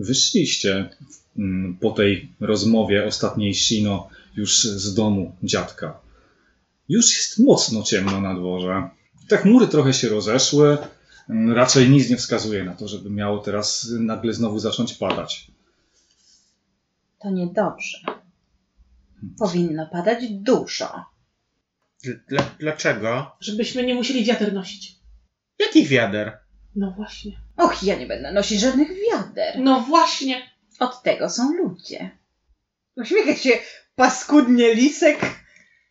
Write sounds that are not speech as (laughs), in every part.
wyszliście mm, po tej rozmowie ostatniej Shino już z domu dziadka. Już jest mocno ciemno na dworze. Te chmury trochę się rozeszły. Mm, Raczej nic nie wskazuje na to, żeby miało teraz nagle znowu zacząć padać. To niedobrze. Powinno padać dużo. Dla, dlaczego? Żebyśmy nie musieli wiater nosić. Jakich wiader? No właśnie. Och, ja nie będę nosić żadnych wiader. No właśnie. Od tego są ludzie. Uśmiecha się paskudnie lisek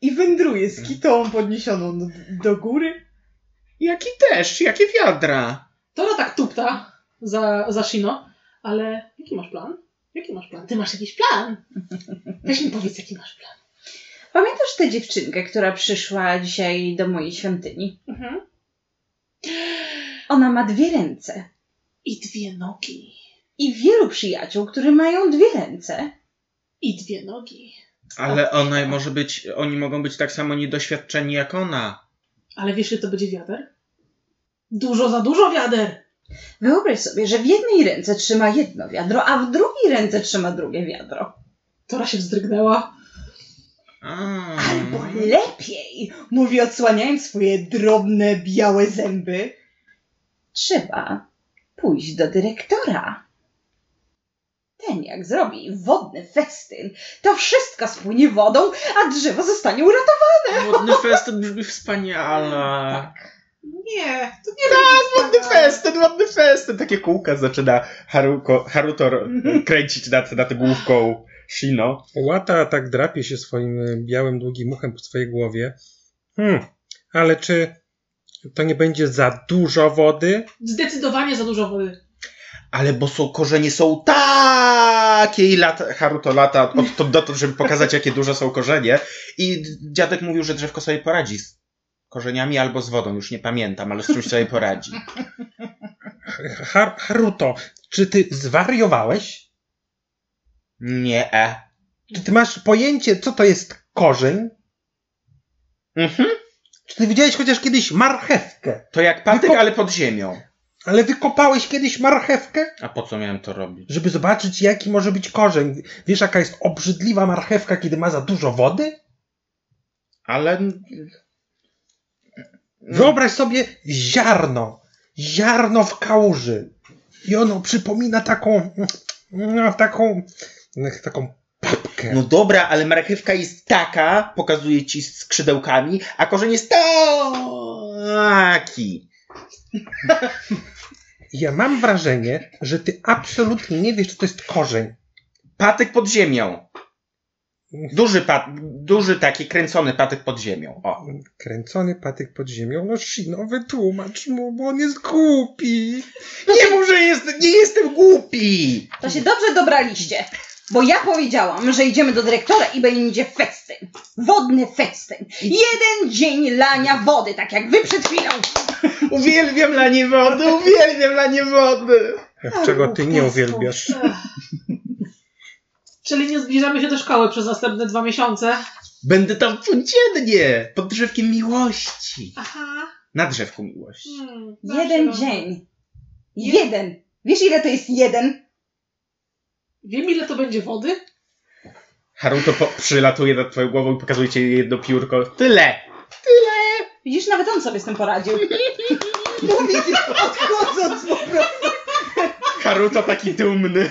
i wędruje z kitą podniesioną do, do góry. Jaki deszcz? Jakie wiadra? Tora tak tupta za, za Shino, ale jaki masz plan? Jaki masz plan? Ty masz jakiś plan? Weź mi powiedz, jaki masz plan. Pamiętasz tę dziewczynkę, która przyszła dzisiaj do mojej świątyni? Mhm. Ona ma dwie ręce. I dwie nogi. I wielu przyjaciół, które mają dwie ręce. I dwie nogi. Ale ona może być, oni mogą być tak samo niedoświadczeni jak ona. Ale wiesz, ile to będzie wiader? Dużo za dużo wiader! Wyobraź sobie, że w jednej ręce trzyma jedno wiadro, a w drugiej ręce trzyma drugie wiadro. Tora się wzdrygnęła. Albo lepiej, mówi odsłaniając swoje drobne, białe zęby. Trzeba pójść do dyrektora. Ten jak zrobi wodny festyn, to wszystko spłynie wodą, a drzewo zostanie uratowane. Wodny festyn brzmi wspaniale. Tak. Nie, to nie Tak, wodny festyn, wodny festyn. Takie kółka zaczyna Haruko, Haruto kręcić nad, nad główką Shino. Łata tak drapie się swoim białym, długim muchem po swojej głowie. Hmm, ale czy to nie będzie za dużo wody? Zdecydowanie za dużo wody. Ale bo są, korzenie są takie i lata, Haruto lata od to dotąd, żeby pokazać, jakie duże są korzenie. I dziadek mówił, że drzewko sobie poradzi z korzeniami albo z wodą, już nie pamiętam, ale z czymś sobie poradzi. Har Haruto, czy ty zwariowałeś? Nie. E. Czy ty masz pojęcie, co to jest korzeń? Mhm. Czy ty widziałeś chociaż kiedyś marchewkę? To jak patyk, Wyko- ale pod ziemią. Ale wykopałeś kiedyś marchewkę? A po co miałem to robić? Żeby zobaczyć, jaki może być korzeń. Wiesz, jaka jest obrzydliwa marchewka, kiedy ma za dużo wody? Ale... Wyobraź sobie ziarno. Ziarno w kałuży. I ono przypomina taką, no, taką, taką papkę. No dobra, ale marchewka jest taka, pokazuje ci z skrzydełkami, a korzeń jest taki. (laughs) Ja mam wrażenie, że ty absolutnie nie wiesz, co to jest korzeń. Patyk pod ziemią. Duży, pat, duży taki kręcony patyk pod ziemią. O. Kręcony patyk pod ziemią. No Shino, wytłumacz mu, bo on jest głupi. Nie mów, że jest, nie jestem głupi! To się dobrze dobraliście, bo ja powiedziałam, że idziemy do dyrektora i będzie festyn. Wodny festyn. Jeden dzień lania wody, tak jak wy przed chwilą. Uwielbiam lanie wody, uwielbiam lanie wody! Czego ty nie uwielbiasz? (laughs) Czyli nie zbliżamy się do szkoły przez następne dwa miesiące. Będę tam codziennie, pod drzewkiem miłości. Aha. Na drzewku miłości. Hmm, Jeden zawsze dzień. Jeden. Wiesz ile to jest jeden? Wiem, ile to będzie wody? Haruto po, przylatuje nad twoją głową i pokazuje ci jedno piórko. Tyle! Widzisz, nawet on sobie z tym poradził. (laughs) Mówi, odchodząc po prostu. Haruto taki dumny.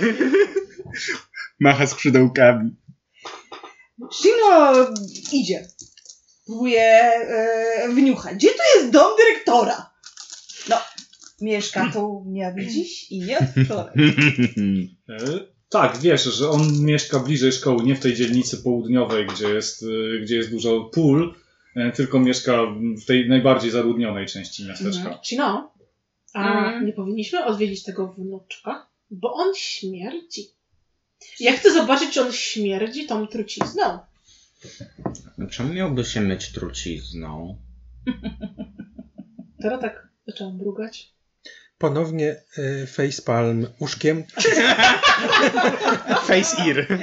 Macha skrzydełkami. Shino idzie. Próbuje e, wniuchać. Gdzie tu jest dom dyrektora? No, mieszka tu nie od dziś i nie od wczoraj. E, Tak, wiesz, że on mieszka bliżej szkoły, nie w tej dzielnicy południowej, gdzie jest, e, gdzie jest dużo pól, e, tylko mieszka w tej najbardziej zaludnionej części miasteczka. Mhm. Cino, a Mhm. nie powinniśmy odwiedzić tego wnuczka? Bo on śmierdzi. Ja chcę zobaczyć, czy on śmierdzi tą trucizną. Czemu miałby się myć trucizną? Teraz tak zaczęłam brugać. Ponownie y, facepalm uszkiem. (laughs) Face ear. (laughs)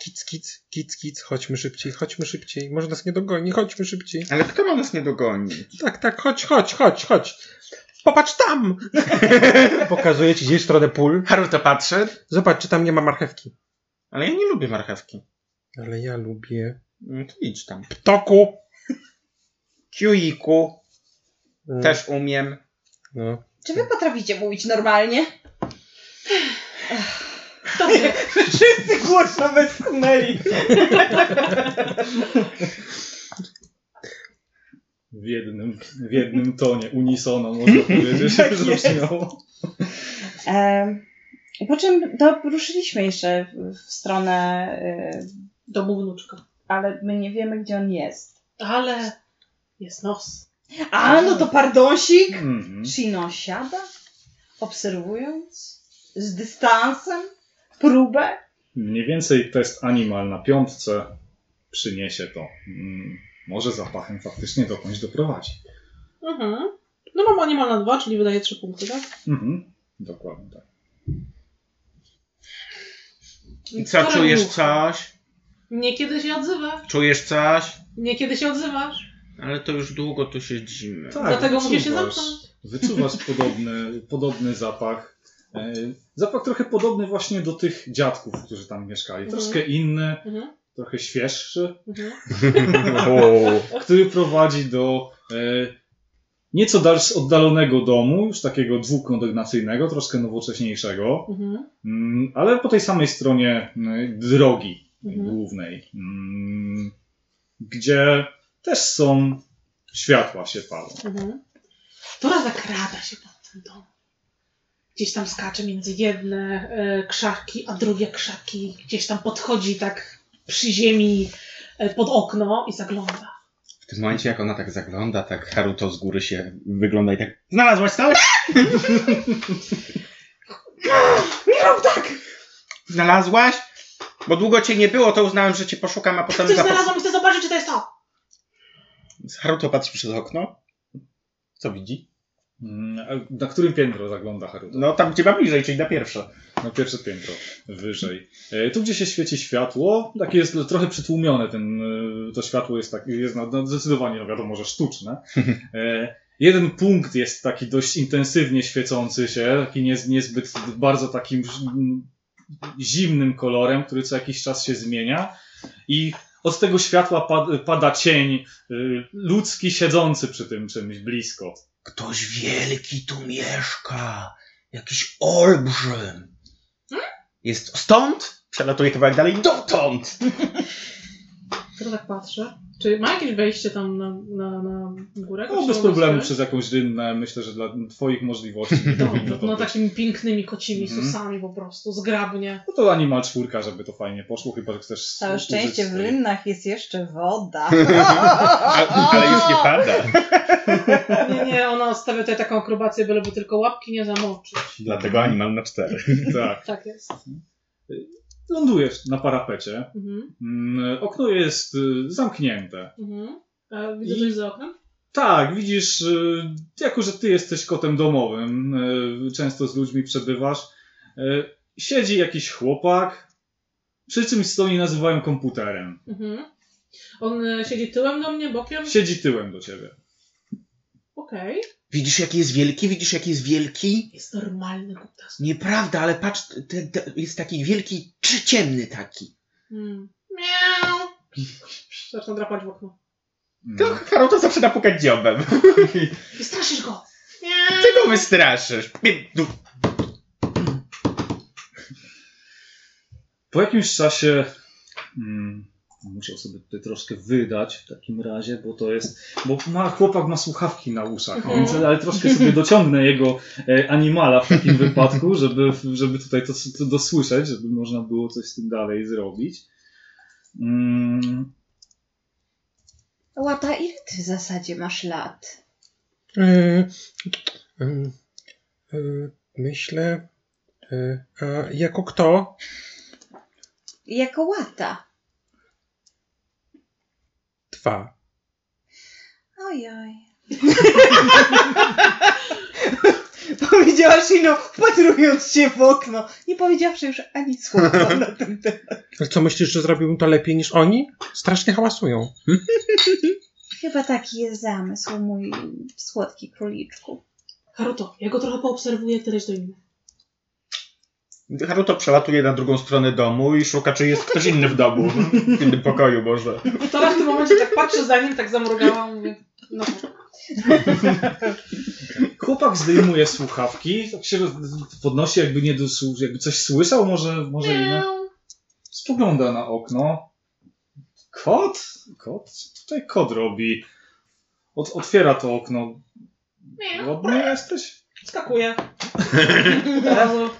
Kic, kic, kic, kic, chodźmy szybciej, chodźmy szybciej. Może nas nie dogoni, chodźmy szybciej. Ale kto ma nas nie dogonić? Tak, tak, chodź, chodź, chodź, chodź. Popatrz tam! (laughs) Pokazuję ci gdzieś w stronę pól. Haruto patrzy, Zobacz, czy tam nie ma marchewki. ale ja nie lubię marchewki. Ale ja lubię. No to idź tam. Toku! Kiuiku, Mm, też umiem. No. Czy wy potraficie mówić normalnie? Dobrze. Wszyscy głośno westchnęli. W jednym, w jednym tonie, unisono, można powiedzieć, Tak zabrzmiało. Em, po czym to ruszyliśmy jeszcze w, w stronę, y, Domu wnuczka. ale my nie wiemy, gdzie on jest. Ale jest nos. A, no to pardonsik. Mhm. Shino siada, obserwując, z dystansem, próbę. Mniej więcej test animal na piątce przyniesie to. Mm, Może zapachem faktycznie dokądś doprowadzi. Mhm. No mam animal na dwa, czyli wydaje trzy punkty, tak? Mhm. Dokładnie tak. I co, czujesz coś? Niekiedy się odzywa. Czujesz coś? Niekiedy się odzywasz. Ale to już długo tu siedzimy. Tak, Dlatego musisz się wyczuwasz- zamknąć. Wyczuwasz podobny, (laughs) podobny zapach. E, Zapach trochę podobny właśnie do tych dziadków, którzy tam mieszkali. Mhm. Troszkę inny, Mhm. trochę świeższy, Mhm. (laughs) który prowadzi do e, nieco dalsz oddalonego domu, już takiego dwukondygnacyjnego, troszkę nowocześniejszego, Mhm. mm, ale po tej samej stronie mm, drogi Mhm. głównej, mm, gdzie też są światła się palą. Mhm. Tora zakrada się pod ten dom. Gdzieś tam skacze między jedne e, krzaki, a drugie krzaki. Gdzieś tam podchodzi tak przy ziemi e, pod okno i zagląda. W tym momencie, jak ona tak zagląda, tak Haruto z góry się wygląda i tak Znalazłaś to? Nie rób tak! Znalazłaś? Bo długo cię nie było, to uznałem, że cię poszukam, a potem... Coś zapas- znalazłam i chcę zobaczyć, czy to jest to. Haruto patrzy przez okno. Co widzi? Mm, Na którym piętro zagląda Haruto? No tam gdzie ma bliżej, czyli na pierwsze. Na pierwsze piętro, wyżej. E, Tu, gdzie się świeci światło, takie jest trochę przytłumione, ten, to światło jest, tak, jest no, zdecydowanie, no wiadomo, że sztuczne. E, Jeden punkt jest taki dość intensywnie świecący się, taki niez, niezbyt, bardzo takim mm, zimnym kolorem, który co jakiś czas się zmienia. I od tego światła pad, pada cień y, ludzki siedzący przy tym czymś blisko. Ktoś wielki tu mieszka. Jakiś olbrzym. Jest stąd? Przelatuje kawałek dalej. Dotąd! (laughs) To tak patrzę. Czy ma jakieś wejście tam na, na, na górę? No, bez problemu przez jakąś rynnę. Myślę, że dla Twoich możliwości No, (laughs) no być. takimi pięknymi kocimi Mhm. susami po prostu, zgrabnie. No to animal czwórka, żeby to fajnie poszło, chyba że chcesz Całe szczęście w rynnach jest jeszcze woda. (laughs) (laughs) ale już nie pada. Nie, nie, ona stawia tutaj taką akrobację, byleby tylko łapki nie zamoczyć. Dlatego animal na cztery. Tak. Tak jest. Lądujesz na parapecie. Mhm, Mm, Okno jest y, zamknięte. mhm. A widzę I- coś za oknem? Tak, widzisz, y, jako że ty jesteś kotem domowym, y, często z ludźmi przebywasz, siedzi jakiś chłopak, przy czymś stoi nazywają komputerem. Mhm. On siedzi tyłem do mnie, bokiem? Siedzi tyłem do ciebie. Okej. Widzisz jaki jest wielki? Widzisz jaki jest wielki? Jest normalny kutas. Nieprawda, ale patrz, te, te, jest taki wielki, czy ciemny taki. Mm. Miau. Zacznę drapać w okno. To Mm. Haruto zaczyna pukać dziobem. (laughs) Wystraszysz go! Miau. Ty go wystraszysz. Po jakimś czasie mm, musiał sobie tutaj troszkę wydać w takim razie, bo to jest, bo ma, chłopak ma słuchawki na uszach, Mhm. więc, ale troszkę sobie dociągnę jego e, animala w takim (laughs) wypadku, żeby, żeby tutaj to, to dosłyszeć, żeby można było coś z tym dalej zrobić. Mm, Łata, ile ty w zasadzie masz lat? Y, y, myślę. a jako kto? Jako łata. Dwa. Ojoj. (laughs) Powiedziała Shino, wpatrując się w okno, nie powiedziawszy już ani słowa na ten temat. Ale co myślisz, że zrobiłbym to lepiej niż oni? Strasznie hałasują. (laughs) Chyba taki jest zamysł, mój słodki króliczku. Haruto, ja go trochę poobserwuję, ty do innych. Haruto przelatuje na drugą stronę domu i szuka, czy jest ktoś inny w domu. W innym pokoju może. Tora w tym momencie tak patrzy za nim, tak zamrugała, mówię, no. Chłopak zdejmuje słuchawki, tak się podnosi, jakby nie dosł- jakby coś słyszał, może, może inne. Spogląda na okno. Kot? Kot? Co tutaj kot robi? Ot, otwiera to okno. Głodny jesteś? Od razu. (laughs)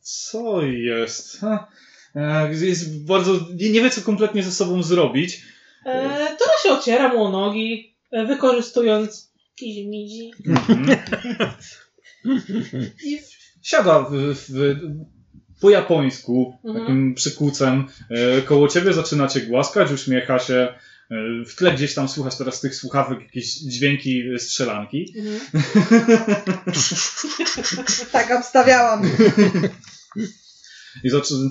Co jest? Ha. E, Jest bardzo. Nie, nie wie, co kompletnie ze sobą zrobić. E, Tora się ociera mu o nogi, e, wykorzystując kizi-mizi. Mhm. (laughs) I siada w, w, po japońsku, Mhm. takim przykucem. E, koło ciebie zaczyna cię głaskać, uśmiecha się. E, w tle gdzieś tam słuchasz teraz tych słuchawek jakieś dźwięki strzelanki. Mhm. (laughs) Tak obstawiałam. I zaczyna.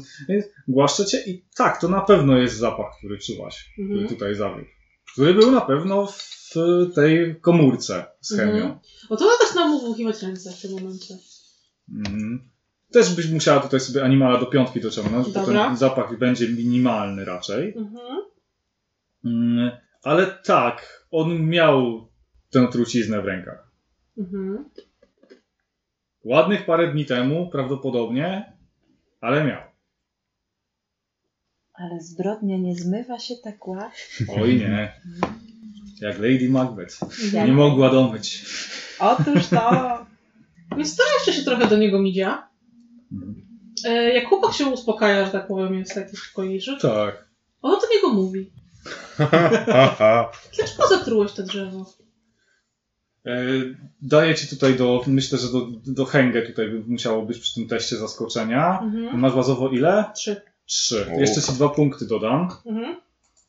Głaszcze cię i tak, to na pewno jest zapach, który czułaś, który Mhm. tutaj zawiódł. Który był na pewno w tej komórce z chemią. Mhm. O Tora zaczyna mu wąchiwać ręce w tym momencie. Mhm. Też byś musiała tutaj sobie animala do piątki dociągnąć, bo Dobra. ten zapach będzie minimalny raczej. Mhm. Mm, Ale tak, on miał tę truciznę w rękach. Mhm. Ładnych parę dni temu, prawdopodobnie, ale miał. Ale zbrodnia nie zmywa się tak łatwo. Oj nie. Jak Lady Macbeth. Jak- Nie mogła domyć. Otóż to. Więc Tora jeszcze się trochę do niego midzia. Mhm. E, Jak chłopak się uspokaja, że tak powiem, jest taki spokojniejszy, Tak. on do niego mówi. (laughs) Dlaczego zatrułeś to drzewo? E, Daję ci tutaj do, myślę, że do, do Hengę tutaj by musiało być przy tym teście zaskoczenia. Mhm. Masz bazowo ile? Trzy. Trzy. Jeszcze ci dwa punkty dodam. Mhm.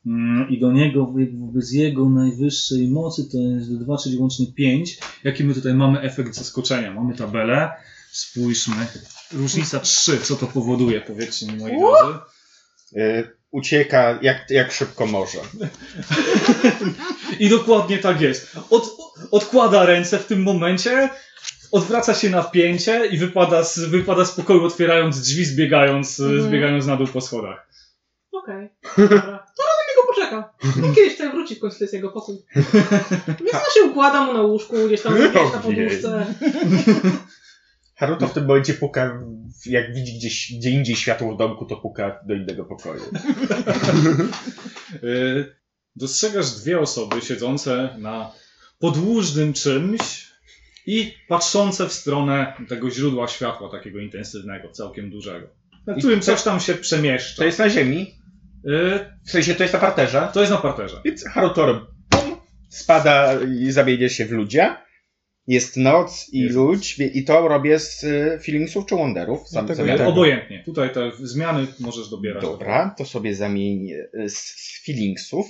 Mm, I do niego bez jego najwyższej mocy to jest 2, czyli łącznie 5. Jaki my tutaj mamy efekt zaskoczenia? Mamy tabelę. Spójrzmy. Różnica 3. Co to powoduje? Powiedzcie mi, moi drodzy. Y, Ucieka jak, jak szybko może. I dokładnie tak jest. Od, odkłada ręce w tym momencie, odwraca się na wpięcie i wypada z, wypada z pokoju, otwierając drzwi, zbiegając, Mhm. zbiegając na dół po schodach. Okej. Dobra. To na niego poczeka. Kiedyś tutaj wróci w końcu, to jest jego pokój. (laughs) Więc ona się układa mu na łóżku, gdzieś tam gdzieś na poduszce. Haruto w tym momencie puka, jak widzi gdzieś, gdzie indziej światło w domku, to puka do innego pokoju. Y, Dostrzegasz dwie osoby siedzące na podłużnym czymś i patrzące w stronę tego źródła światła, takiego intensywnego, całkiem dużego, na którym to- coś tam się przemieszcza. To jest na ziemi? Y, W sensie to jest na parterze? To jest na parterze. Więc Haruto pum, spada i zamienia się w ludzie. Jest noc i Jest. ludź i to robię z y, feelingsów czy wonderów. Sam, ja- Tak. Obojętnie. Tutaj te zmiany możesz dobierać. Dobra, to sobie zamienię y, z, feelingsów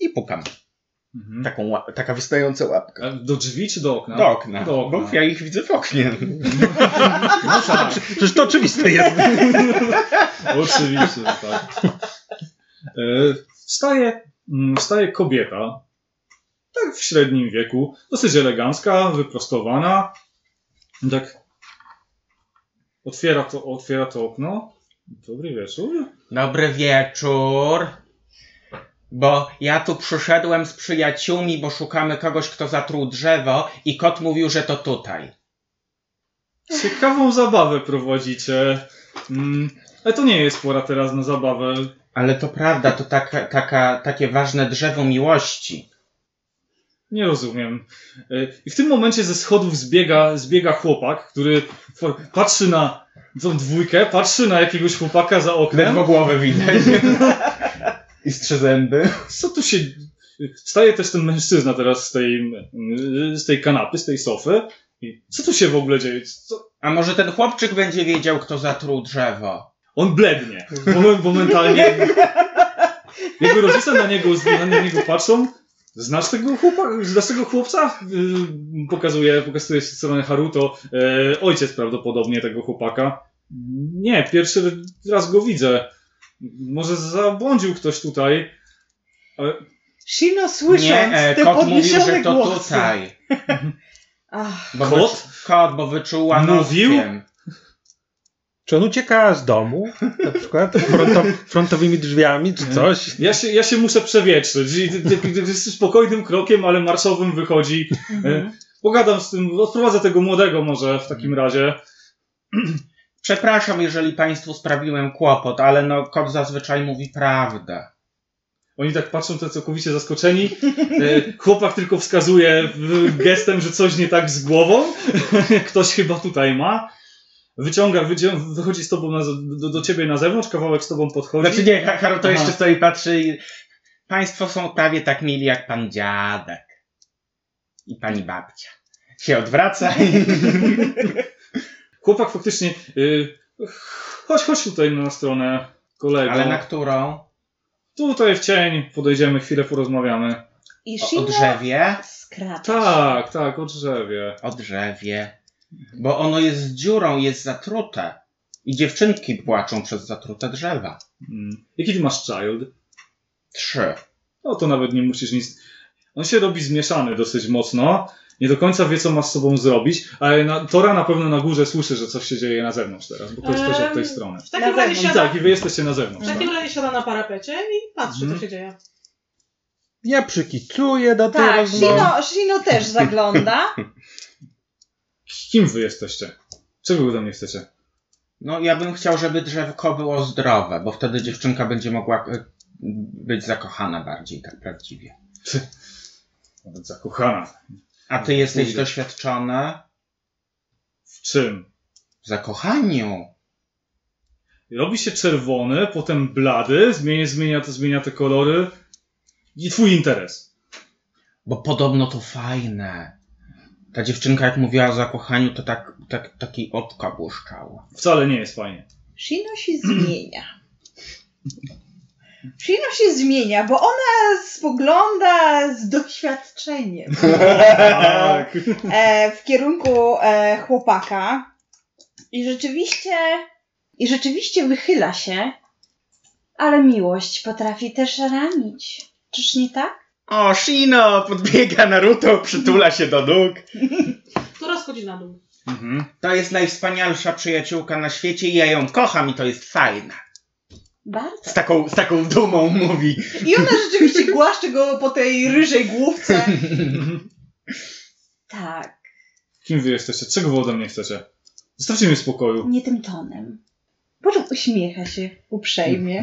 i pukam. Mhm. Taką, taka wystająca łapka. Do drzwi czy do okna? Do okna, Do okna. bo ja ich widzę w oknie. (laughs) No tak. (laughs) Przecież to oczywiste jest. (laughs) Oczywiście, że tak. E, Wstaje, mm, wstaje kobieta, tak w średnim wieku, dosyć elegancka, wyprostowana. Tak otwiera to, otwiera to okno. Dobry wieczór. Dobry wieczór. Bo ja tu przyszedłem z przyjaciółmi, bo szukamy kogoś, kto zatruł drzewo i kot mówił, że to tutaj. Ciekawą zabawę prowadzicie. Mm, Ale to nie jest pora teraz na zabawę. Ale to prawda, to taka, taka, takie ważne drzewo miłości. Nie rozumiem. E, I w tym momencie ze schodów zbiega, zbiega chłopak, który patrzy na tą dwójkę, patrzy na jakiegoś chłopaka za oknem. Ledwo głowę widać. (laughs) I strze zęby. Co tu się... Wstaje też ten mężczyzna teraz z tej, z tej kanapy, z tej sofy. I co tu się w ogóle dzieje? Co? A może ten chłopczyk będzie wiedział, kto zatruł drzewo? On blednie. Moment, momentalnie. Jego rodzice na niego, na niego patrzą. Znasz tego chłopa, znasz tego chłopca? Yy, Pokazuje, pokazuje się stronę Haruto. E, ojciec prawdopodobnie tego chłopaka. Nie, pierwszy raz go widzę. Może zabłądził ktoś tutaj. Ale Shino słysząc Nie, e, te kot mówił, że to głosy. tutaj. (laughs) Ach, Bo Kot? Kot, bo wyczuł Mówił? Czy on ucieka z domu? Na przykład fronto, frontowymi drzwiami czy coś? Ja się, ja się muszę przewietrzyć. Spokojnym krokiem, ale marszowym wychodzi. mhm. E, Pogadam z tym, odprowadzę tego młodego może w takim razie. Przepraszam, jeżeli państwu sprawiłem kłopot, ale no kot zazwyczaj mówi prawdę. Oni tak patrzą, to całkowicie zaskoczeni. E, Chłopak tylko wskazuje gestem, że coś nie tak z głową. (laughs) Ktoś chyba tutaj ma. Wyciąga, wycią- wychodzi z tobą na, do, do ciebie na zewnątrz, kawałek z tobą podchodzi. Znaczy nie, Ha- Haru to Aha. jeszcze stoi i patrzy i... Państwo są prawie tak mili jak pan dziadek. I pani babcia. Się odwraca i... (laughs) Chłopak faktycznie. y, chodź, chodź tutaj na stronę kolego. Ale na którą? Tutaj w cień podejdziemy, chwilę porozmawiamy. I O, o drzewie? skracza Tak, tak, o drzewie. O drzewie. Bo ono jest dziurą, jest zatrute. I dziewczynki płaczą przez zatrute drzewa. Mm. Jaki ty masz child? Trzy. No to nawet nie musisz nic. On się robi zmieszany dosyć mocno. Nie do końca wie, co ma z sobą zrobić, ale na, Tora na pewno na górze słyszy, że coś się dzieje na zewnątrz teraz, bo to jest też od tej strony. W takim Na razie I zewnątrz. siada, tak, i wy jesteście na zewnątrz. w Tak? takim razie siada na parapecie i patrzy, Mhm. co się dzieje. Ja przykicuję do tej Tak, rozmowy. Shino, Shino też zagląda. (laughs) Kim wy jesteście? Czego wy ode mnie chcecie? No ja bym chciał, żeby drzewko było zdrowe, bo wtedy dziewczynka będzie mogła e, być zakochana bardziej, tak prawdziwie. Nawet zakochana. A ty jesteś Pójdę. doświadczony W czym? w zakochaniu. Robi się czerwony, potem blady, zmienia, zmienia, to, zmienia te kolory. I twój interes. Bo podobno to fajne. Ta dziewczynka, jak mówiła o zakochaniu, to tak, tak taki oczka błyszczały. Wcale nie jest fajnie. Shino się zmienia. Shino się zmienia, bo ona spogląda z doświadczeniem (laughs) Tak. e, w kierunku e, chłopaka i rzeczywiście, i rzeczywiście wychyla się, ale miłość potrafi też ranić. Czyż nie tak? O, Shino! Podbiega Naruto, przytula się do nóg. Która schodzi na dół. Mhm. To jest najwspanialsza przyjaciółka na świecie i ja ją kocham i to jest fajne. Bardzo. Z taką, z taką dumą mówi. I ona rzeczywiście głaszcze go po tej ryżej główce. (laughs) Tak, Kim wy jesteście? Czego wy ode mnie chcecie? Zostawcie mnie w spokoju. nie tym tonem. Po uśmiecha się uprzejmie.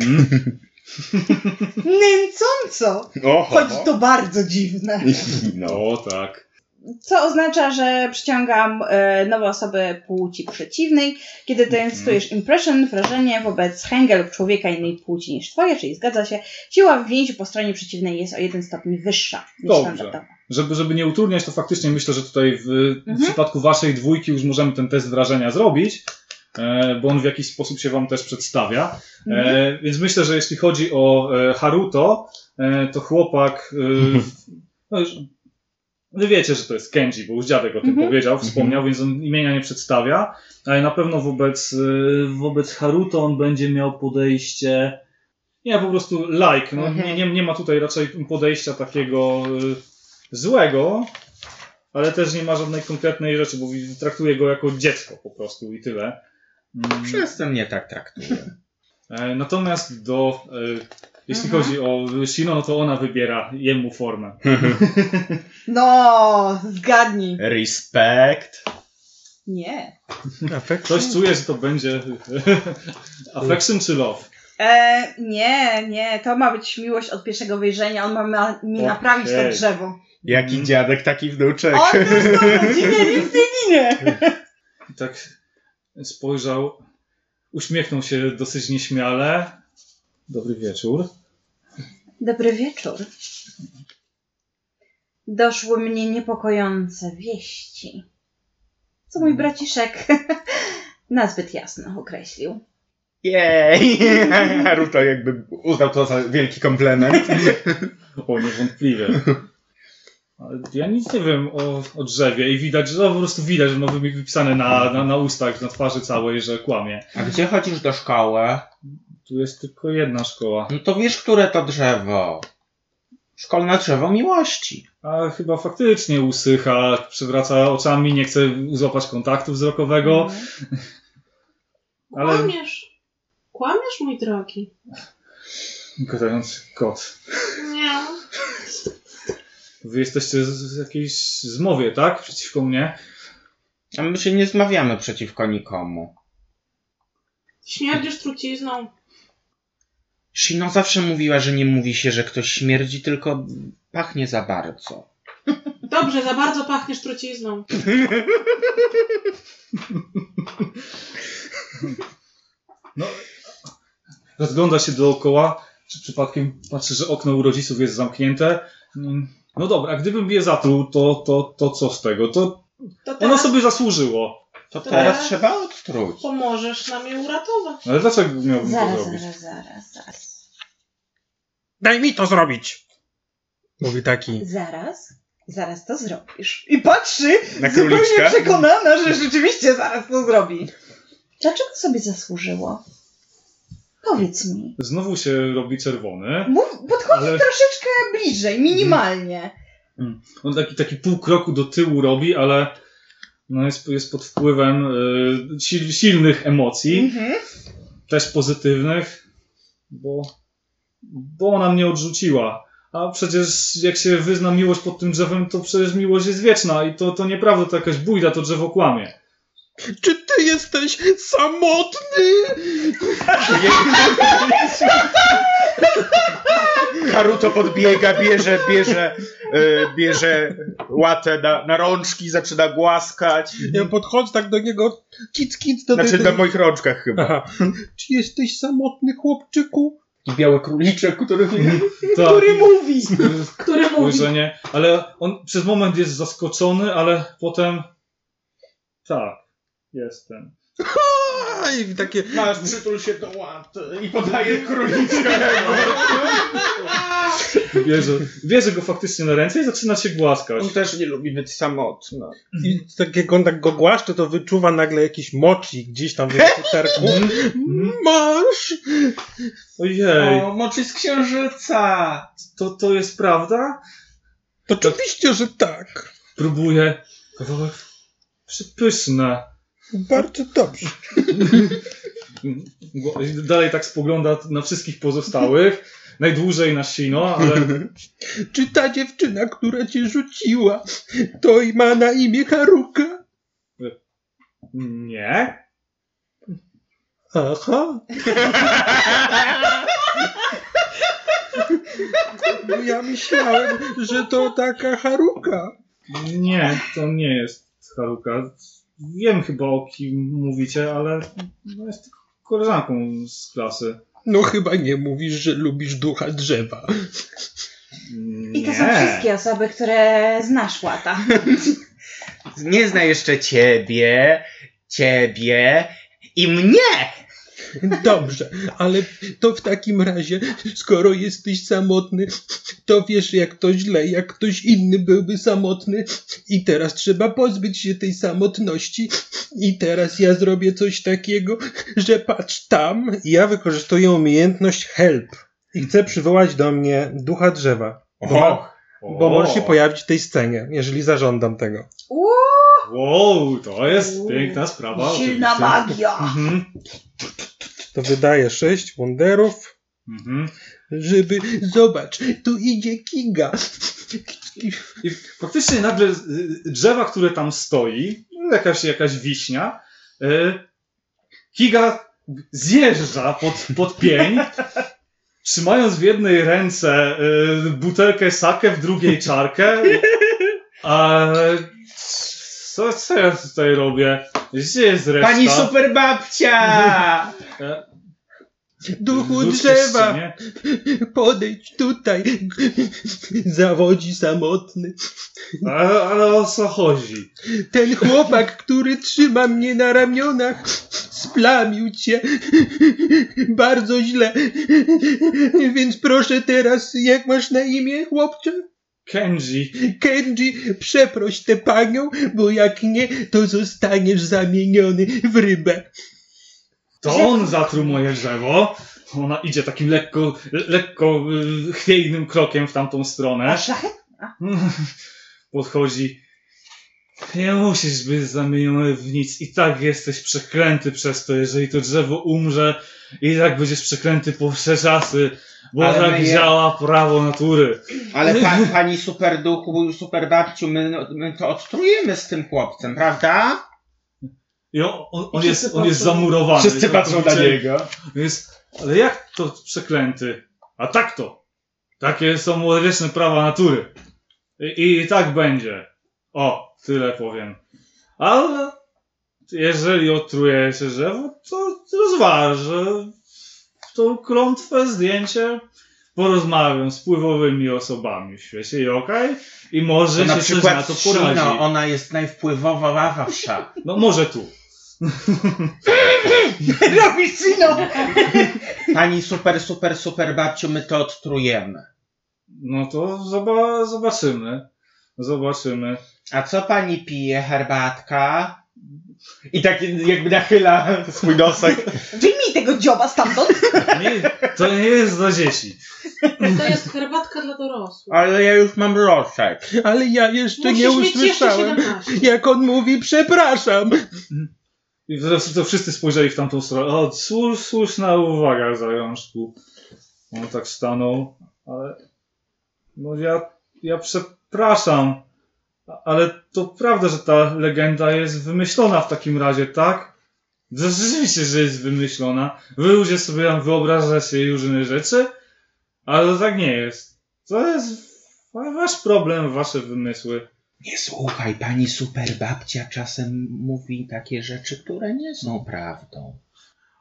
Mhm. (laughs) Nęcąco! Oho. Choć to bardzo dziwne. (laughs) No. O tak. Co oznacza, że przyciągam e, nowe osoby płci przeciwnej. Kiedy testujesz impression, wrażenie wobec Hengel lub człowieka innej płci niż twoje, czyli zgadza się, siła w więzi po stronie przeciwnej jest o jeden stopień wyższa niż Dobrze. standardowa. Żeby, żeby nie utrudniać, to faktycznie myślę, że tutaj w, w Mhm. przypadku waszej dwójki już możemy ten test wrażenia zrobić, bo on w jakiś sposób się wam też przedstawia. Mhm. E, więc myślę, że jeśli chodzi o e, Haruto, e, to chłopak. E, no już, wy wiecie, że to jest Kenji, bo już dziadek o tym Mhm. powiedział, wspomniał, więc on imienia nie przedstawia. Ale na pewno wobec, e, wobec Haruto on będzie miał podejście. Nie, po prostu like. No, Mhm. nie, nie, nie ma tutaj raczej podejścia takiego e, złego, ale też nie ma żadnej konkretnej rzeczy, bo traktuje go jako dziecko po prostu i tyle. Mm. Wszyscy mnie tak traktują. E, Natomiast do, e, jeśli Mhm. chodzi o Shino, no to ona wybiera jemu formę. (laughs) No, zgadnij. Respekt. Nie. Affection? Ktoś czuje, że to będzie (laughs) affection czy love? E, nie, nie, to ma być miłość od pierwszego wejrzenia. On ma, ma mi Okej. naprawić to drzewo. Jaki Mhm. dziadek, taki wnuczek. On też to nic nie ginie. (laughs) Tak spojrzał, uśmiechnął się dosyć nieśmiale. Dobry wieczór. Dobry wieczór. Doszły mnie niepokojące wieści. Co mój braciszek (laughs) nazbyt jasno określił. Jej! (laughs) Haruto jakby uznał to za wielki komplement. O, niewątpliwie. Ja nic nie wiem o, o drzewie i widać, że no, po prostu widać, że ma wy- wypisane na, na, na ustach, na twarzy całej, że kłamie. A gdzie chodzisz do szkoły? Tu jest tylko jedna szkoła. No to wiesz, które to drzewo. Szkolne drzewo miłości. A chyba faktycznie usycha, przewraca oczami, nie chce złapać kontaktu wzrokowego, (laughs) ale Kłamiesz. Kłamiesz, mój drogi. gadający kot. Nie. (laughs) Wy jesteście z, z jakiejś zmowie, tak? Przeciwko mnie? A my się nie zmawiamy przeciwko nikomu. Śmierdzisz trucizną. Shino zawsze mówiła, że nie mówi się, że ktoś śmierdzi, tylko pachnie za bardzo. Dobrze, za bardzo pachniesz trucizną. No, rozgląda się dookoła, czy przypadkiem patrzy, że okno u rodziców jest zamknięte. No dobra, gdybym je zatruł, to, to, to co z tego? To To ono teraz sobie zasłużyło. To To teraz trzeba odtruć. pomożesz nam je uratować. Ale dlaczego miałbym to Zaraz, zrobić? zaraz, zaraz, zaraz. Daj mi to zrobić! Mówi taki. Zaraz, zaraz to zrobisz. I patrzy, Na zupełnie przekonana, że rzeczywiście zaraz to zrobi. Dlaczego sobie zasłużyło? Powiedz mi. Znowu się robi czerwony. Mów, podchodzi Ale- troszeczkę bliżej, minimalnie. On taki, taki pół kroku do tyłu robi, ale no jest, jest pod wpływem y, sil, silnych emocji, Mhm. też pozytywnych, bo, bo ona mnie odrzuciła. A przecież jak się wyzna miłość pod tym drzewem, to przecież miłość jest wieczna i to, to nieprawda, to jakaś bójda, to drzewo kłamie. Czy ty jesteś samotny? Haruto podbiega, bierze, bierze, e, bierze łatę na, na rączki, zaczyna głaskać. Ja podchodzę tak do niego, kic, kic, do Znaczy tej- na moich rączkach chyba. Aha. Czy jesteś samotny, chłopczyku? I biały króliczek, który... Tak, Który mówi. Który mówi. ale on przez moment jest zaskoczony, ale potem tak, jestem. (laughs) I takie, Masz, przytul się do łaty i podaje króliczka. (laughs) Bierze, bierze go faktycznie na ręce i zaczyna się głaskać. On też nie lubi być samotny. i tak jak on tak go głaszcze, to wyczuwa nagle jakiś mochi gdzieś tam w futerku. (laughs) Masz! Ojej, O, moczy z księżyca. to, to jest prawda? Oczywiście, że tak. Próbuję. Kawałek przepyszne. Bardzo dobrze. Dalej tak spogląda na wszystkich pozostałych. Najdłużej na Sino, ale Czy ta dziewczyna, która cię rzuciła, to i ma na imię Haruka? nie. Aha. No ja myślałem, że to taka Haruka. Nie, to nie jest Haruka. Wiem chyba o kim mówicie, ale no jest tylko koleżanką z klasy. No chyba nie mówisz, że lubisz ducha drzewa. Nie. I to są wszystkie osoby, które znasz, Łata. Nie zna jeszcze ciebie, ciebie i mnie. (laughs) Dobrze, ale to w takim razie, skoro jesteś samotny, to wiesz jak to źle, jak ktoś inny byłby samotny. I teraz trzeba pozbyć się tej samotności. I teraz ja zrobię coś takiego, że patrz tam, ja wykorzystuję umiejętność help. I chcę przywołać do mnie ducha drzewa, bo, ma, bo może się pojawić w tej scenie, jeżeli zażądam tego. Uuu, Wow, to jest piękna sprawa. silna magia. Mhm. To wydaje sześć wonderów, Mhm. żeby, zobacz, tu idzie Kiga. I faktycznie nagle y, drzewa, które tam stoi, jakaś, jakaś wiśnia, y, Kiga zjeżdża pod, pod pień, (laughs) trzymając w jednej ręce y, butelkę sake, w drugiej czarkę. A co, co ja tutaj robię? Gdzie jest reszta? Pani super babcia! E, Duchu drzewa, podejdź tutaj. Zawodzi samotny. Ale, ale o co chodzi? Ten chłopak, który trzyma mnie na ramionach, splamił cię. Bardzo źle. Więc proszę teraz, jak masz na imię, chłopcze? Kenji. Kenji, przeproś tę panią, bo jak nie, to zostaniesz zamieniony w rybę. To on zatruł moje drzewo. Ona idzie takim lekko, lekko y, chwiejnym krokiem w tamtą stronę. A szlachet? Podchodzi. Nie musisz być zamieniony w nic. I tak jesteś przeklęty przez to. Jeżeli to drzewo umrze, i tak będziesz przeklęty po wsze czasy. Bo Ale tak my je- działa prawo natury. Ale pa, pani super duchu, super babciu, my, my to odtrujemy z tym chłopcem, prawda? I on, on, on, I jest, on jest zamurowany. Wszyscy patrzą na Całkowicie. niego. Jest, ale jak to przeklęty? A tak to. Takie są odwieczne prawa natury. I, I tak będzie. O, tyle powiem. Ale jeżeli otrujecie drzewo, to rozważ, że tą klątwę, zdjęcie porozmawiam z wpływowymi osobami w świecie i okej? I może To na się coś przykład na to poradzi. Shino, ona jest najwpływowawsza. (laughs) No może tu. (laughs) Robisz syno! (laughs) Pani super, super, super babciu, my to odtrujemy. No to zoba- zobaczymy. Zobaczymy. A co pani pije, herbatka? I tak jakby nachyla swój nosek. Wyjmij tego dzioba stamtąd! Nie, to nie jest dla dzieci. To jest herbatka dla dorosłych. Ale ja już mam roszek. Ale ja jeszcze nie Musisz jeszcze usłyszałem, 17. jak on mówi przepraszam. I to, to wszyscy spojrzeli w tamtą stronę. O, słusz, słuszna uwaga, zajączku. On tak stanął, ale. No ja, ja przepraszam, ale to prawda, że ta legenda jest wymyślona w takim razie, tak? Rzeczywiście, że jest wymyślona. Wy ludzie sobie tam wyobrażacie różne rzeczy, ale to tak nie jest. To jest wa- wasz problem, wasze wymysły. Nie słuchaj, pani super babcia czasem mówi takie rzeczy, które nie są prawdą.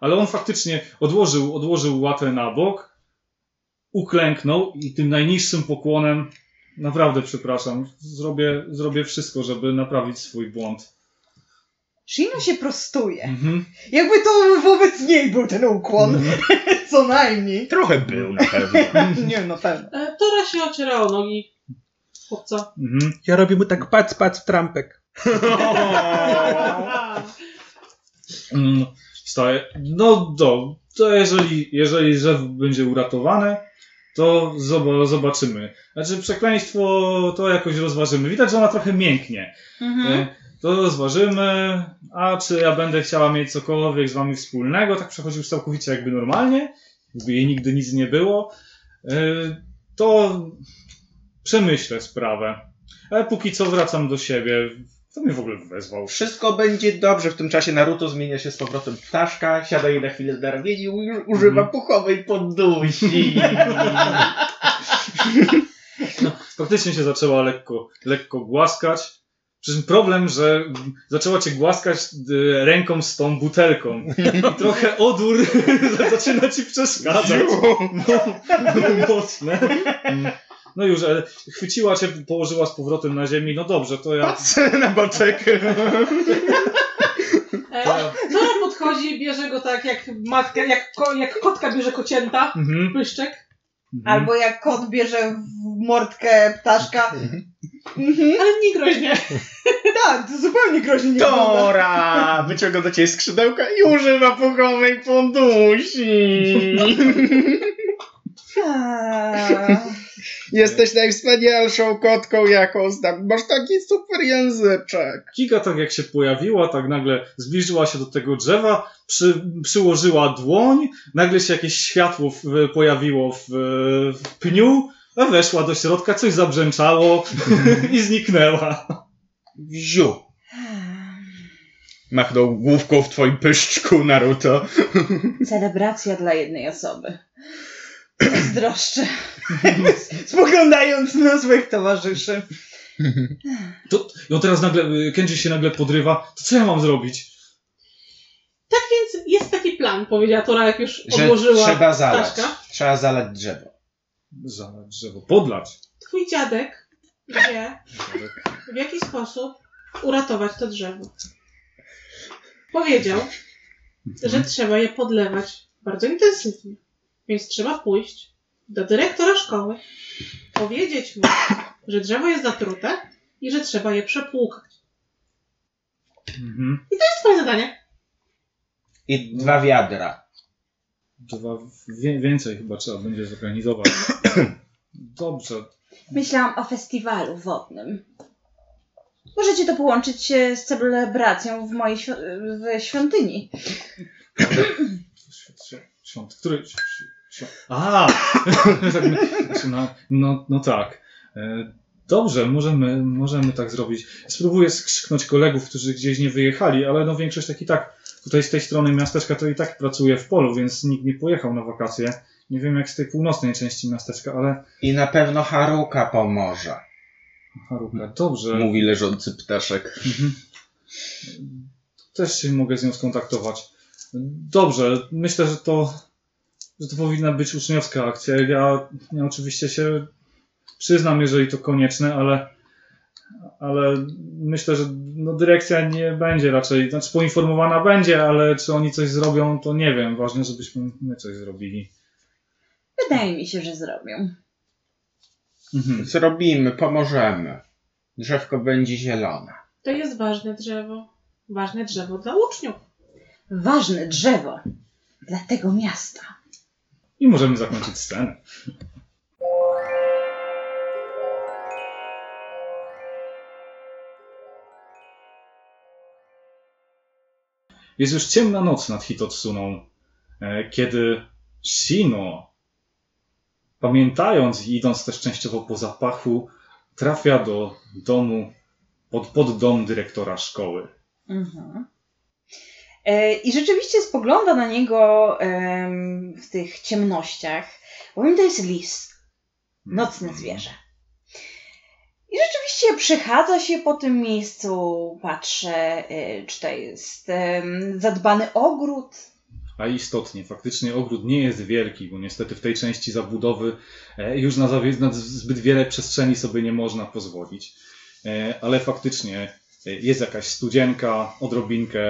Ale on faktycznie odłożył, odłożył łatę na bok, uklęknął i tym najniższym pokłonem naprawdę przepraszam, zrobię, zrobię wszystko, żeby naprawić swój błąd. Shino się prostuje. Mhm. Jakby to wobec niej był ten ukłon. Mhm. (laughs) Co najmniej. Trochę był na pewno. (laughs) Nie no pewno. E, Tora się ociera o nogi chłopca. Mhm. Ja robię mu tak pac, pac w trampek. (laughs) Mm, Wstaje. No do, to jeżeli, jeżeli drzewo będzie uratowane, to zob- zobaczymy. Znaczy przekleństwo to jakoś rozważymy. Widać, że ona trochę mięknie. Mhm. E, To rozważymy, a czy ja będę chciała mieć cokolwiek z wami wspólnego, tak przechodził całkowicie jakby normalnie, jakby jej nigdy nic nie było, e, to przemyślę sprawę. Ale póki co wracam do siebie. Kto mnie w ogóle wezwał? Wszystko będzie dobrze. W tym czasie Naruto zmienia się z powrotem w ptaszka, siada jej na chwilę na ramieniu i u- używa Mhm. puchowej poddusi. Faktycznie się zaczęła lekko, lekko głaskać. Przy czym problem, że zaczęła cię głaskać y, ręką z tą butelką. I trochę odór (laughs) zaczyna ci przeszkadzać. No, no mocne. No już, ale chwyciła cię, położyła z powrotem na ziemi. No dobrze, to ja. Patrzę na boczek. E, Tora podchodzi, bierze go tak jak matka, jak, ko, jak kotka bierze kocięta, Mhm. pyszczek, Mhm. Albo jak kot bierze w mordkę ptaszka. Mhm. ale nie groźnie. (laughs) Tak, to zupełnie groźnie nie wygląda. Tora! Wyciąga do ciebie skrzydełka i używa puchowej poddusi. (laughs) Jesteś najwspanialszą kotką, jaką znam. Masz taki super języczek. Kika tak jak się pojawiła, tak nagle zbliżyła się do tego drzewa, przy, przyłożyła dłoń, nagle się jakieś światło w, pojawiło w, w pniu, a weszła do środka, coś zabrzęczało (laughs) i zniknęła. Wziu. Machnął główką w twoim pyszczku, Naruto. Celebracja dla jednej osoby. Zazdroszczę. (laughs) Spoglądając na swoich towarzyszy. To, on teraz nagle, Kenji się nagle podrywa, to co ja mam zrobić? Tak więc jest taki plan, powiedziała Tora, jak już Że odłożyła trzeba zalać. ptaszka. Trzeba zalać drzewo. Za drzewo, podlać. Twój dziadek wie, w jaki sposób uratować to drzewo. Powiedział, że trzeba je podlewać bardzo intensywnie. Więc trzeba pójść do dyrektora szkoły, powiedzieć mu, że drzewo jest zatrute i że trzeba je przepłukać. Mhm. To jest twoje zadanie. I dwa wiadra. dwa, wie, więcej chyba trzeba będzie zorganizować. Dobrze. Myślałam o festiwalu wodnym. Możecie to połączyć się z celebracją w mojej świ- w świątyni. Świąt, który? A! (laughs) No, no, no tak. E, Dobrze, możemy, możemy tak zrobić. Spróbuję skrzyknąć kolegów, którzy gdzieś nie wyjechali, ale no większość tak i tak tutaj z tej strony miasteczka to i tak pracuje w polu, więc nikt nie pojechał na wakacje. Nie wiem jak z tej północnej części miasteczka, ale I na pewno Haruka pomoże, Haruka, dobrze. mówi leżący ptaszek. Mhm. Też się mogę z nią skontaktować. Dobrze, myślę, że to, że to powinna być uczniowska akcja. Ja, ja oczywiście się przyznam, jeżeli to konieczne, ale, ale myślę, że no, dyrekcja nie będzie raczej, znaczy poinformowana będzie, ale czy oni coś zrobią, to nie wiem. Ważne, żebyśmy my coś zrobili. Wydaje mi się, że zrobią. Mhm. Zrobimy, pomożemy. Drzewko będzie zielone. To jest ważne drzewo. Ważne drzewo dla uczniów. Ważne drzewo dla tego miasta. I możemy zakończyć scenę. Jest już ciemna noc nad Hitotsuną, e, kiedy Shino, pamiętając i idąc też częściowo po zapachu, trafia do domu, pod, pod dom dyrektora szkoły. Mhm. E, I rzeczywiście spogląda na niego w tych ciemnościach, bowiem to jest lis, nocne zwierzę. I rzeczywiście przechadza się po tym miejscu, patrzę, e, czy to jest zadbany ogród. A istotnie, faktycznie ogród nie jest wielki, bo niestety w tej części zabudowy e, już na, zbyt wiele przestrzeni sobie nie można pozwolić. Ale faktycznie jest jakaś studzienka, odrobinkę,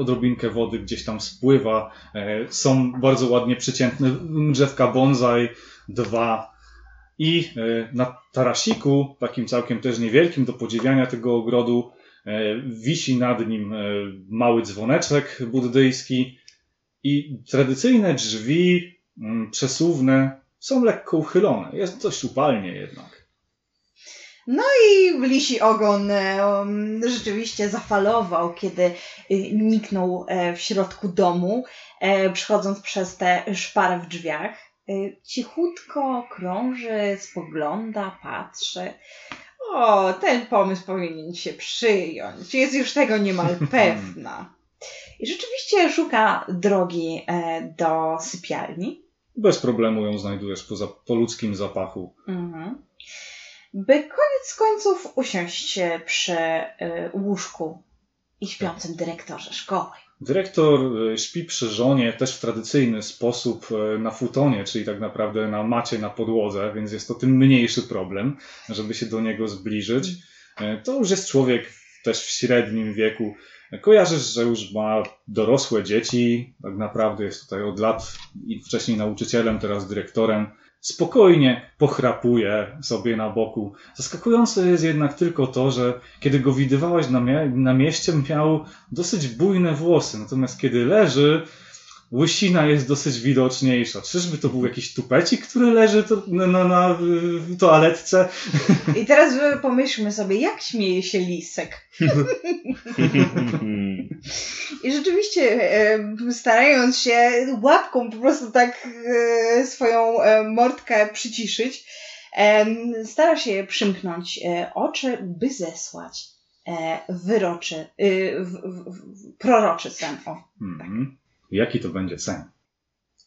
odrobinkę wody gdzieś tam spływa. e, Są bardzo ładnie przyciętne drzewka bonsai, dwa. I e, na tarasiku, takim całkiem też niewielkim do podziwiania tego ogrodu, e, wisi nad nim e, mały dzwoneczek buddyjski, i tradycyjne drzwi przesuwne są lekko uchylone. Jest dość upalnie jednak. I lisi ogon em, rzeczywiście zafalował, kiedy y, niknął e, w środku domu, e, przechodząc przez te szpary w drzwiach. Cichutko krąży, spogląda, patrzy. O, ten pomysł powinien się przyjąć. Jest już tego niemal (laughs) pewna. I rzeczywiście szuka drogi e, do sypialni. Bez problemu ją znajdujesz po, za, po ludzkim zapachu. Mhm. By koniec końców usiąść przy y, łóżku i śpiącym dyrektorze szkoły. Dyrektor e, śpi przy żonie też w tradycyjny sposób e, na futonie, czyli tak naprawdę na macie na podłodze, więc jest to tym mniejszy problem, żeby się do niego zbliżyć. E, To już jest człowiek też w średnim wieku. Kojarzysz, że już ma dorosłe dzieci, tak naprawdę jest tutaj od lat i wcześniej nauczycielem, teraz dyrektorem. Spokojnie pochrapuje sobie na boku. Zaskakujące jest jednak tylko to, że kiedy go widywałaś na, mia- na mieście, miał dosyć bujne włosy, natomiast kiedy leży, łysina jest dosyć widoczniejsza. Czyżby to był jakiś tupecik, który leży to, na, na, na w toaletce? I teraz pomyślmy sobie, jak śmieje się lisek. (laughs) I rzeczywiście, e, starając się łapką po prostu tak e, swoją e, mordkę przyciszyć, stara się przymknąć oczy, by zesłać e, wyroczy, e, w, w, w, proroczy sen. O. Mhm. Jaki to będzie sen?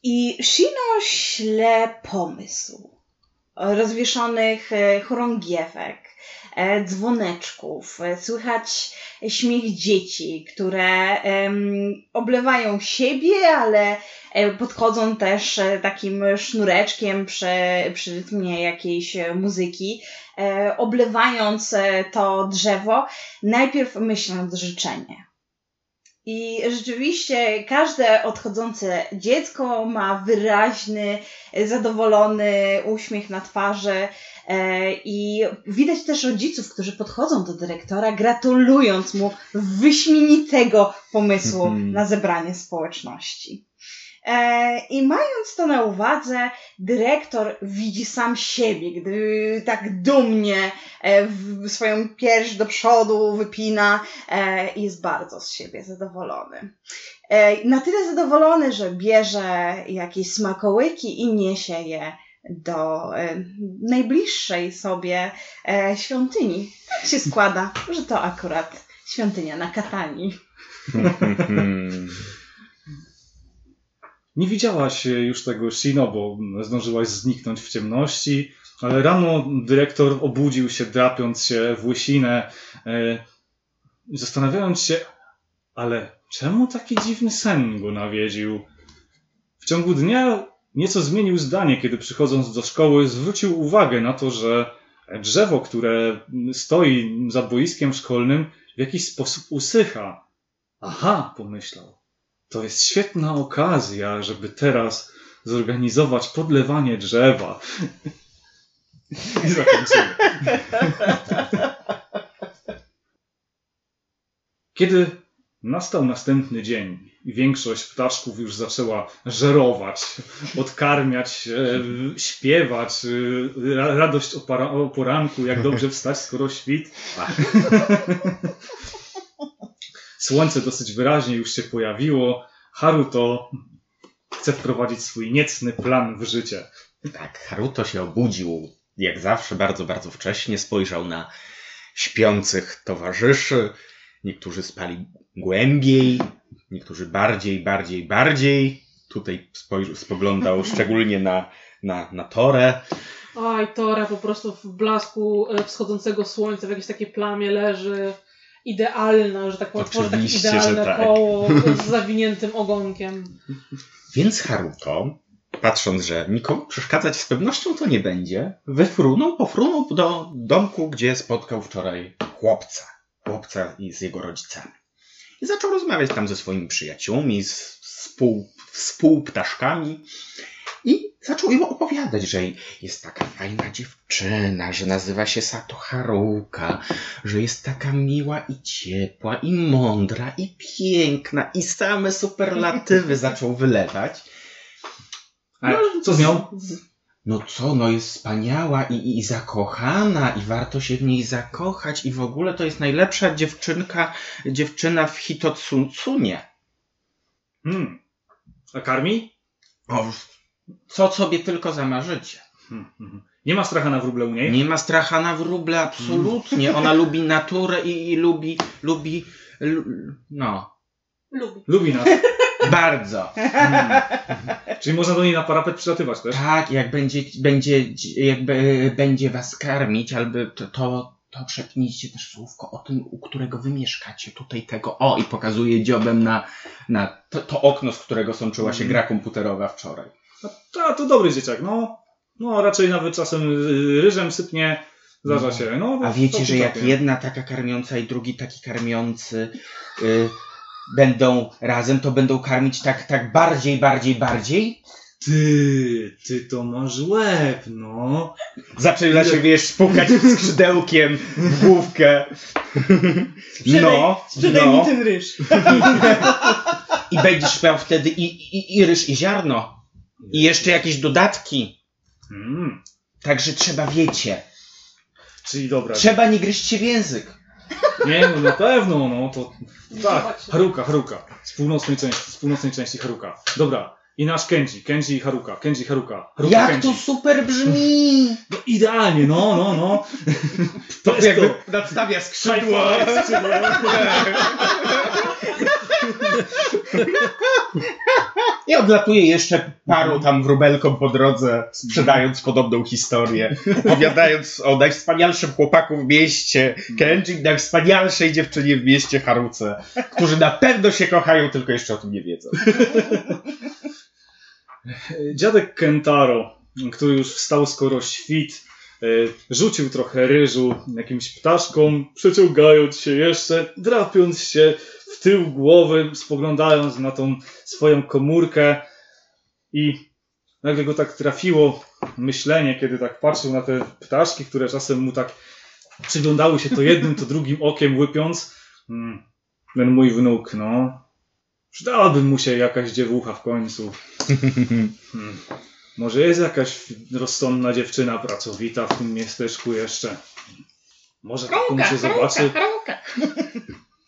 I Shino śle pomysł rozwieszonych e, chorągiewek, e, dzwoneczków, e, słychać śmiech dzieci, które oblewają siebie, ale podchodzą też takim sznureczkiem przy, przy rytmie jakiejś muzyki, oblewając to drzewo, najpierw myśląc życzenie. I rzeczywiście każde odchodzące dziecko ma wyraźny, zadowolony uśmiech na twarzy. e, I widać też rodziców, którzy podchodzą do dyrektora, gratulując mu wyśmienitego pomysłu Mhm. na zebranie społeczności. E, I mając to na uwadze, dyrektor widzi sam siebie, gdy tak dumnie e, swoją pierś do przodu wypina e, i jest bardzo z siebie zadowolony. Na tyle zadowolony, że bierze jakieś smakołyki i niesie je do najbliższej sobie świątyni. Tak się składa, że to akurat świątynia na Katani. (laughs) Nie widziałaś e, już tego Shino, bo zdążyłaś zniknąć w ciemności, ale rano dyrektor obudził się, drapiąc się w łysinę, e, zastanawiając się, ale czemu taki dziwny sen go nawiedził? W ciągu dnia nieco zmienił zdanie, kiedy przychodząc do szkoły zwrócił uwagę na to, że drzewo, które stoi za boiskiem szkolnym, w jakiś sposób usycha. Aha, pomyślał. To jest świetna okazja, żeby teraz zorganizować podlewanie drzewa. I zakończymy. Kiedy nastał następny dzień i większość ptaszków już zaczęła żerować, odkarmiać śpiewać, ra- radość o poranku, jak dobrze wstać, skoro świt. Słońce dosyć wyraźnie już się pojawiło. Haruto chce wprowadzić swój niecny plan w życie. Tak, Haruto się obudził, jak zawsze, bardzo, bardzo wcześnie. Spojrzał na śpiących towarzyszy. Niektórzy spali głębiej, niektórzy bardziej, bardziej, bardziej. Tutaj spojrzał, spoglądał (laughs) szczególnie na, na, na Torę. Oj, Tora po prostu w blasku e, wschodzącego słońca w jakiejś takiej plamie leży. Idealna, że tak powiem, tworzy takie idealne tak. koło z zawiniętym ogonkiem. Więc Haruto, patrząc, że nikomu przeszkadzać z pewnością to nie będzie, wyfrunął, pofrunął do domku, gdzie spotkał wczoraj chłopca. Chłopca i z jego rodzicami. I zaczął rozmawiać tam ze swoimi przyjaciółmi, z współ, współptaszkami. I zaczął im opowiadać, że jest taka fajna dziewczyna, że nazywa się Sato Haruka, że jest taka miła i ciepła, i mądra, i piękna, i same superlatywy (laughs) zaczął wylewać. A co z nią? No co, no jest wspaniała i, i, i zakochana i warto się w niej zakochać i w ogóle to jest najlepsza dziewczynka, dziewczyna w Hitotsunie. Hmm. A karmi? O, co sobie tylko zamarzycie. Hmm, hmm. Nie ma stracha na wróble u niej? Nie ma stracha na wróble, absolutnie. Ona lubi naturę i, i lubi, lubi, lu, no, Lubi. Lubi nas. (laughs) bardzo. Hmm. Czyli można do niej na parapet przylatywać też? Tak, jak będzie, będzie, jakby będzie was karmić, albo to, to, to przepnijcie też słówko o tym, u którego wy mieszkacie, tutaj tego, o, i pokazuje dziobem na, na to, to okno, z którego sączyła się gra komputerowa wczoraj. No, to, to dobry dzieciak, no. No, raczej nawet czasem y, ryżem sypnie, zdarza No. się. No, A wiecie, że jak jedna taka karmiąca i drugi taki karmiący y, będą razem, to będą karmić tak, tak bardziej, bardziej, bardziej? Ty, ty to masz łeb, no. Zaczyna się, wiesz, spukać skrzydełkiem w główkę. Sprzedaj- No, Sprzedaj no. mi ten ryż. I będziesz miał wtedy i, i, i ryż, i ziarno. I jeszcze jakieś dodatki. Mm. Także trzeba, wiecie, Czyli dobra. trzeba nie gryźć się w język. Nie, no na pewno, no to. Tak. Haruka, Haruka. Z północnej części, z północnej części Haruka. Dobra. I nasz Kenji, Kenji i Haruka, Kenji Haruka. Haruka Jak Kenji. to super brzmi! (laughs) No, idealnie, no, no, no. To jest jakby to. nadstawia skrzydło. (laughs) I odlatuje jeszcze paru tam wróbelkom po drodze, sprzedając podobną historię, opowiadając o najwspanialszym chłopaku w mieście, Kenji, najwspanialszej dziewczynie w mieście Haruce, którzy na pewno się kochają, tylko jeszcze o tym nie wiedzą. Dziadek Kentaro, który już wstał skoro świt, e, rzucił trochę ryżu jakimś ptaszkom, przeciągając się jeszcze, drapiąc się w tył głowy, spoglądając na tą swoją komórkę i nagle go tak trafiło myślenie, kiedy tak patrzył na te ptaszki, które czasem mu tak przyglądały się to jednym, to drugim okiem łypiąc. Mm, Ten mój wnuk, no, Przydałaby mu się jakaś dziewucha w końcu. Hmm. Może jest jakaś rozsądna dziewczyna pracowita w tym miasteczku jeszcze. Może taką się zobaczy. haruka.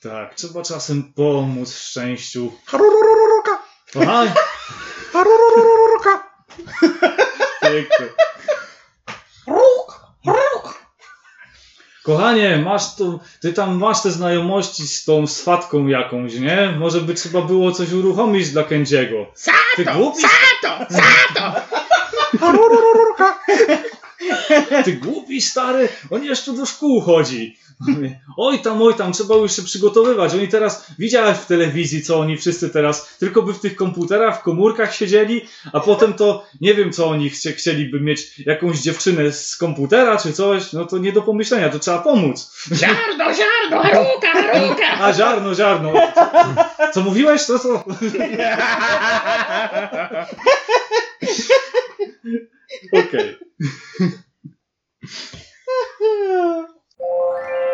Tak, trzeba czasem pomóc w szczęściu. Harururururuka! Aha, Harururururuka! pięknie. Ruk, ruk. Kochanie, masz tu, ty tam masz te znajomości z tą swatką jakąś, nie? Może by trzeba było coś uruchomić dla Kędziego. Ty głupi, Sato, sato. Harururururuka! Ty głupi stary, on jeszcze do szkół chodzi. Oj tam, oj tam, trzeba już się przygotowywać. Oni teraz, widziałeś w telewizji, co oni wszyscy teraz, tylko by w tych komputerach, w komórkach siedzieli, a potem to, nie wiem co oni chcie, chcieliby mieć, jakąś dziewczynę z komputera czy coś, no to nie do pomyślenia, to trzeba pomóc. Ziarno, ziarno, haruka, haruka. A, ziarno, ziarno. Co mówiłeś? To co? (laughs) Okej. Woohoo! (laughs) (laughs)